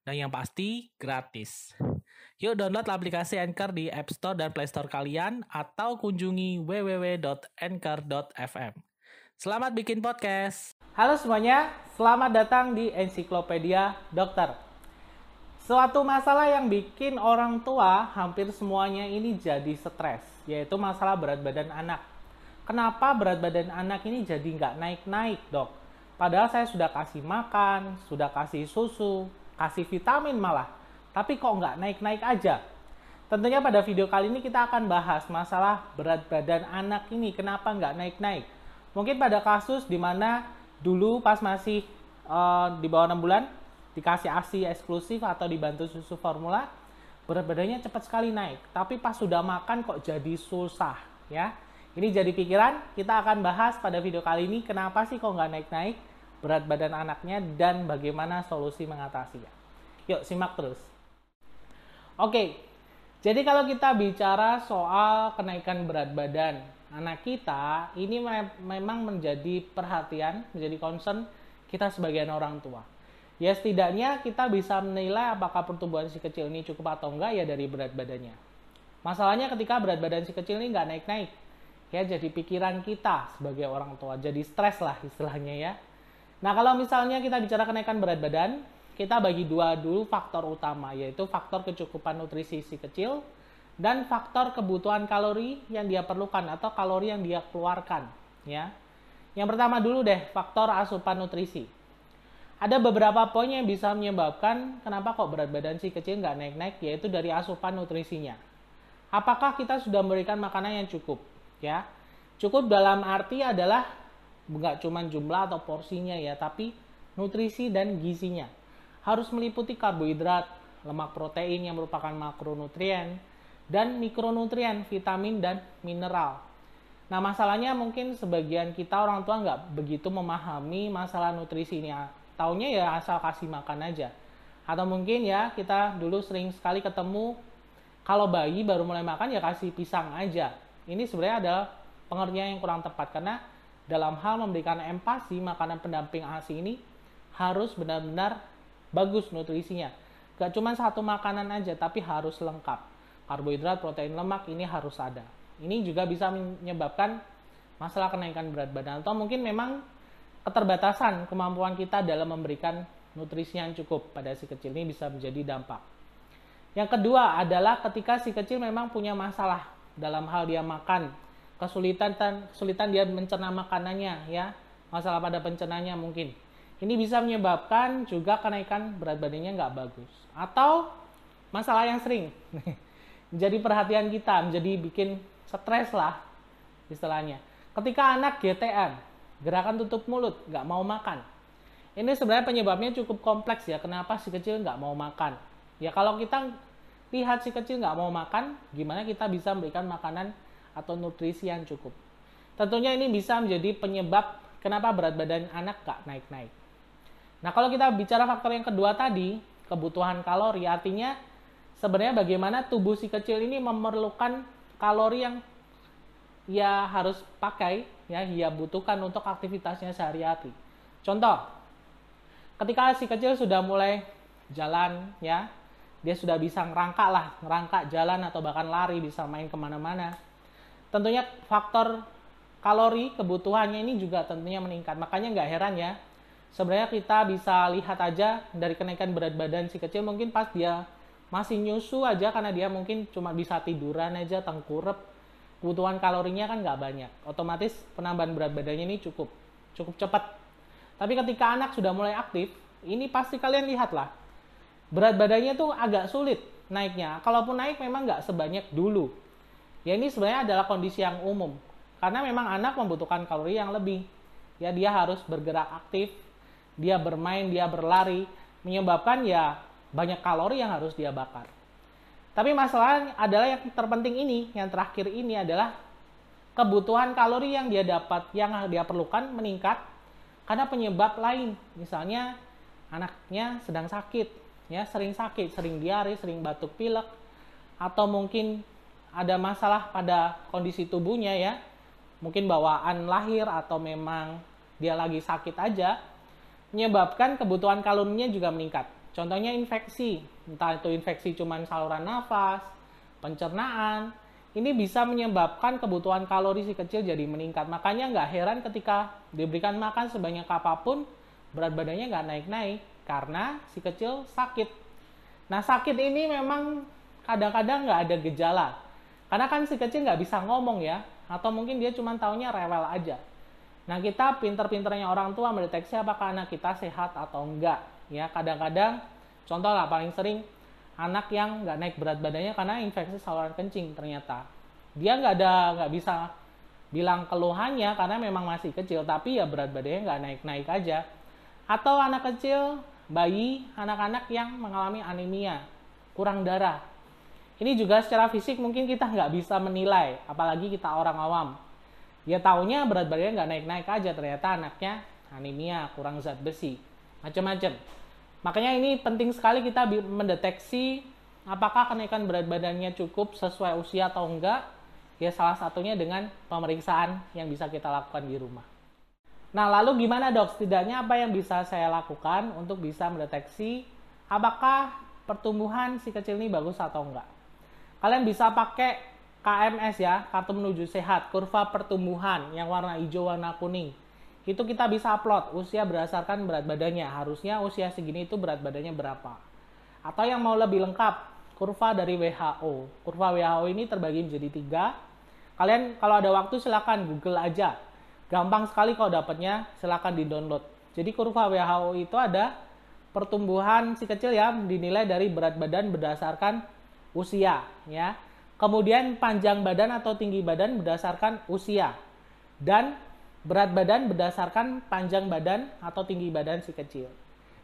Dan yang pasti, gratis. Yuk download aplikasi Anchor di App Store dan Play Store kalian atau kunjungi www.anchor.fm. Selamat bikin podcast. Halo semuanya, selamat datang di Ensiklopedia Dokter. Suatu masalah yang bikin orang tua hampir semuanya ini jadi stres, yaitu masalah berat badan anak. Kenapa berat badan anak ini jadi nggak naik-naik dok? Padahal saya sudah kasih makan, sudah kasih susu, kasih vitamin malah. Tapi kok nggak naik-naik aja? Tentunya pada video kali ini kita akan bahas masalah berat badan anak ini kenapa nggak naik-naik. Mungkin pada kasus di mana dulu pas masih uh, di bawah 6 bulan dikasih ASI eksklusif atau dibantu susu formula, berat badannya cepat sekali naik. Tapi pas sudah makan kok jadi susah ya. Ini jadi pikiran, kita akan bahas pada video kali ini kenapa sih kok nggak naik-naik berat badan anaknya dan bagaimana solusi mengatasinya. Yuk simak terus. Oke, jadi kalau kita bicara soal kenaikan berat badan anak kita, ini me memang menjadi perhatian, menjadi concern kita sebagian orang tua. Ya setidaknya kita bisa menilai apakah pertumbuhan si kecil ini cukup atau enggak ya dari berat badannya. Masalahnya ketika berat badan si kecil ini nggak naik-naik, ya jadi pikiran kita sebagai orang tua, jadi stres lah istilahnya ya. Nah kalau misalnya kita bicara kenaikan berat badan, kita bagi dua dulu faktor utama, yaitu faktor kecukupan nutrisi si kecil dan faktor kebutuhan kalori yang dia perlukan atau kalori yang dia keluarkan. Ya, yang pertama dulu deh faktor asupan nutrisi ada beberapa poin yang bisa menyebabkan kenapa kok berat badan si kecil nggak naik-naik, yaitu dari asupan nutrisinya. Apakah kita sudah memberikan makanan yang cukup? Ya, cukup dalam arti adalah nggak cuma jumlah atau porsinya ya, tapi nutrisi dan gizinya. Harus meliputi karbohidrat, lemak protein yang merupakan makronutrien, dan mikronutrien, vitamin dan mineral. Nah masalahnya mungkin sebagian kita orang tua nggak begitu memahami masalah nutrisi ini taunya ya asal kasih makan aja atau mungkin ya kita dulu sering sekali ketemu kalau bayi baru mulai makan ya kasih pisang aja ini sebenarnya adalah pengertian yang kurang tepat karena dalam hal memberikan empati makanan pendamping ASI ini harus benar-benar bagus nutrisinya. Gak cuma satu makanan aja tapi harus lengkap. Karbohidrat protein lemak ini harus ada. Ini juga bisa menyebabkan masalah kenaikan berat badan atau mungkin memang keterbatasan kemampuan kita dalam memberikan nutrisi yang cukup pada si kecil ini bisa menjadi dampak. Yang kedua adalah ketika si kecil memang punya masalah dalam hal dia makan, kesulitan kesulitan dia mencerna makanannya ya, masalah pada pencernanya mungkin. Ini bisa menyebabkan juga kenaikan berat badannya nggak bagus. Atau masalah yang sering menjadi perhatian kita, menjadi bikin stres lah istilahnya. Ketika anak GTM, gerakan tutup mulut, nggak mau makan. Ini sebenarnya penyebabnya cukup kompleks ya, kenapa si kecil nggak mau makan. Ya kalau kita lihat si kecil nggak mau makan, gimana kita bisa memberikan makanan atau nutrisi yang cukup. Tentunya ini bisa menjadi penyebab kenapa berat badan anak nggak naik-naik. Nah kalau kita bicara faktor yang kedua tadi, kebutuhan kalori, artinya sebenarnya bagaimana tubuh si kecil ini memerlukan kalori yang ia harus pakai ya ia butuhkan untuk aktivitasnya sehari-hari. Contoh, ketika si kecil sudah mulai jalan ya, dia sudah bisa ngerangkak lah, ngerangkak jalan atau bahkan lari, bisa main ke mana-mana. Tentunya faktor kalori kebutuhannya ini juga tentunya meningkat. Makanya nggak heran ya, sebenarnya kita bisa lihat aja dari kenaikan berat badan si kecil mungkin pas dia masih nyusu aja karena dia mungkin cuma bisa tiduran aja tengkurap kebutuhan kalorinya kan nggak banyak. Otomatis penambahan berat badannya ini cukup cukup cepat. Tapi ketika anak sudah mulai aktif, ini pasti kalian lihatlah berat badannya tuh agak sulit naiknya. Kalaupun naik memang nggak sebanyak dulu. Ya ini sebenarnya adalah kondisi yang umum. Karena memang anak membutuhkan kalori yang lebih. Ya dia harus bergerak aktif, dia bermain, dia berlari, menyebabkan ya banyak kalori yang harus dia bakar. Tapi masalahnya adalah yang terpenting ini, yang terakhir ini adalah kebutuhan kalori yang dia dapat, yang dia perlukan meningkat karena penyebab lain. Misalnya anaknya sedang sakit, ya sering sakit, sering diare, sering batuk pilek, atau mungkin ada masalah pada kondisi tubuhnya ya, mungkin bawaan lahir atau memang dia lagi sakit aja, menyebabkan kebutuhan kalorinya juga meningkat. Contohnya infeksi, entah itu infeksi cuman saluran nafas, pencernaan, ini bisa menyebabkan kebutuhan kalori si kecil jadi meningkat. Makanya nggak heran ketika diberikan makan sebanyak apa pun, berat badannya nggak naik-naik karena si kecil sakit. Nah sakit ini memang kadang-kadang nggak ada gejala. Karena kan si kecil nggak bisa ngomong ya, atau mungkin dia cuma taunya rewel aja. Nah kita pinter-pinternya orang tua mendeteksi apakah anak kita sehat atau enggak. Ya kadang-kadang, contoh lah paling sering anak yang nggak naik berat badannya karena infeksi saluran kencing ternyata. Dia nggak ada nggak bisa bilang keluhannya karena memang masih kecil, tapi ya berat badannya nggak naik-naik aja. Atau anak kecil, bayi, anak-anak yang mengalami anemia, kurang darah, ini juga secara fisik mungkin kita nggak bisa menilai, apalagi kita orang awam. Ya taunya berat badannya nggak naik-naik aja, ternyata anaknya anemia, kurang zat besi, macam-macam. Makanya ini penting sekali kita mendeteksi apakah kenaikan berat badannya cukup sesuai usia atau enggak. Ya salah satunya dengan pemeriksaan yang bisa kita lakukan di rumah. Nah lalu gimana dok? Setidaknya apa yang bisa saya lakukan untuk bisa mendeteksi apakah pertumbuhan si kecil ini bagus atau enggak? Kalian bisa pakai KMS ya, kartu menuju sehat, kurva pertumbuhan yang warna hijau, warna kuning. Itu kita bisa upload usia berdasarkan berat badannya. Harusnya usia segini itu berat badannya berapa. Atau yang mau lebih lengkap, kurva dari WHO. Kurva WHO ini terbagi menjadi tiga. Kalian kalau ada waktu silakan Google aja. Gampang sekali kalau dapatnya, silakan di download. Jadi kurva WHO itu ada pertumbuhan si kecil ya dinilai dari berat badan berdasarkan usia ya. Kemudian panjang badan atau tinggi badan berdasarkan usia. Dan berat badan berdasarkan panjang badan atau tinggi badan si kecil.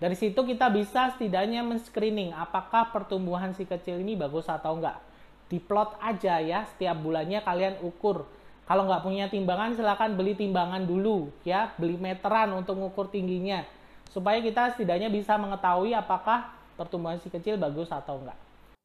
Dari situ kita bisa setidaknya men-screening apakah pertumbuhan si kecil ini bagus atau enggak. Diplot aja ya, setiap bulannya kalian ukur. Kalau nggak punya timbangan silahkan beli timbangan dulu ya, beli meteran untuk mengukur tingginya. Supaya kita setidaknya bisa mengetahui apakah pertumbuhan si kecil bagus atau enggak.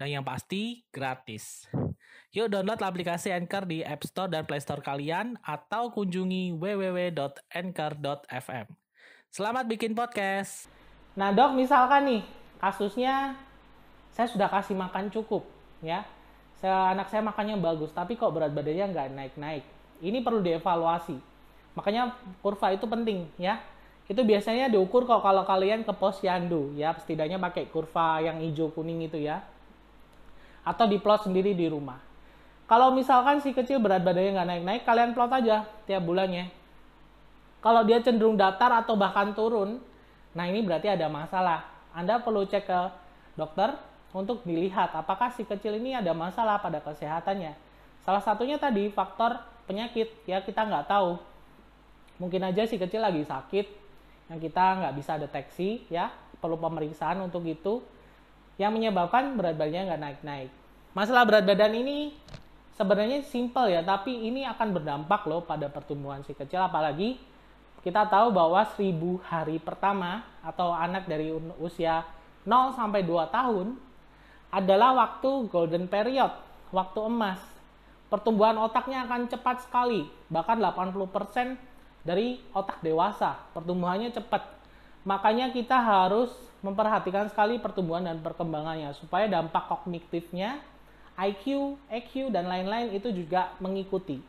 Dan yang pasti gratis. Yuk download aplikasi Anchor di App Store dan Play Store kalian atau kunjungi www.anchor.fm. Selamat bikin podcast. Nah dok, misalkan nih kasusnya saya sudah kasih makan cukup, ya. Saya, anak saya makannya bagus, tapi kok berat badannya nggak naik-naik. Ini perlu dievaluasi. Makanya kurva itu penting, ya. Itu biasanya diukur kok kalau kalian ke posyandu, ya. Setidaknya pakai kurva yang hijau kuning itu ya atau diplot sendiri di rumah. Kalau misalkan si kecil berat badannya nggak naik-naik, kalian plot aja tiap bulannya. Kalau dia cenderung datar atau bahkan turun, nah ini berarti ada masalah. Anda perlu cek ke dokter untuk dilihat apakah si kecil ini ada masalah pada kesehatannya. Salah satunya tadi faktor penyakit, ya kita nggak tahu. Mungkin aja si kecil lagi sakit yang kita nggak bisa deteksi, ya perlu pemeriksaan untuk itu yang menyebabkan berat badannya nggak naik-naik. Masalah berat badan ini sebenarnya simple ya, tapi ini akan berdampak loh pada pertumbuhan si kecil, apalagi kita tahu bahwa 1000 hari pertama atau anak dari usia 0 sampai 2 tahun adalah waktu golden period, waktu emas. Pertumbuhan otaknya akan cepat sekali, bahkan 80% dari otak dewasa. Pertumbuhannya cepat. Makanya kita harus memperhatikan sekali pertumbuhan dan perkembangannya supaya dampak kognitifnya, IQ, EQ dan lain-lain itu juga mengikuti.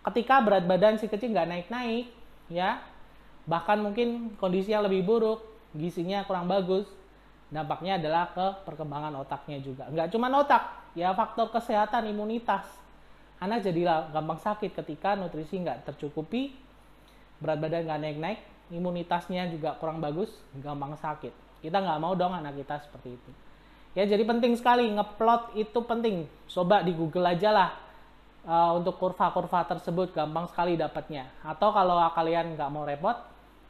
Ketika berat badan si kecil nggak naik-naik, ya bahkan mungkin kondisinya lebih buruk, gizinya kurang bagus, dampaknya adalah ke perkembangan otaknya juga. Nggak cuma otak, ya faktor kesehatan imunitas. Anak jadi gampang sakit ketika nutrisi nggak tercukupi, berat badan nggak naik-naik, imunitasnya juga kurang bagus, gampang sakit. Kita nggak mau dong anak kita seperti itu. Ya jadi penting sekali ngeplot itu penting. Coba di Google aja lah uh, untuk kurva-kurva tersebut gampang sekali dapatnya. Atau kalau kalian nggak mau repot,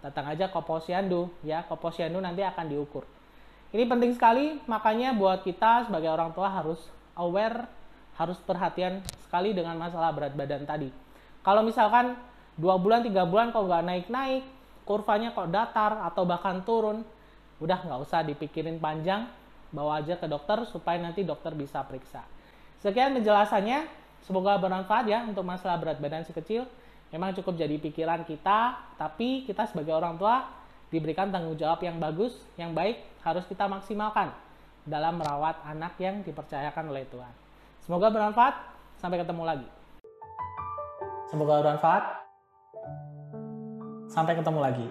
datang aja ke posyandu ya. Ke posyandu nanti akan diukur. Ini penting sekali, makanya buat kita sebagai orang tua harus aware, harus perhatian sekali dengan masalah berat badan tadi. Kalau misalkan dua bulan, tiga bulan kok nggak naik-naik, kurvanya kok datar atau bahkan turun, udah nggak usah dipikirin panjang, bawa aja ke dokter supaya nanti dokter bisa periksa. Sekian penjelasannya, semoga bermanfaat ya untuk masalah berat badan si kecil. Memang cukup jadi pikiran kita, tapi kita sebagai orang tua diberikan tanggung jawab yang bagus, yang baik, harus kita maksimalkan dalam merawat anak yang dipercayakan oleh Tuhan. Semoga bermanfaat. Sampai ketemu lagi. Semoga bermanfaat. Sampai ketemu lagi.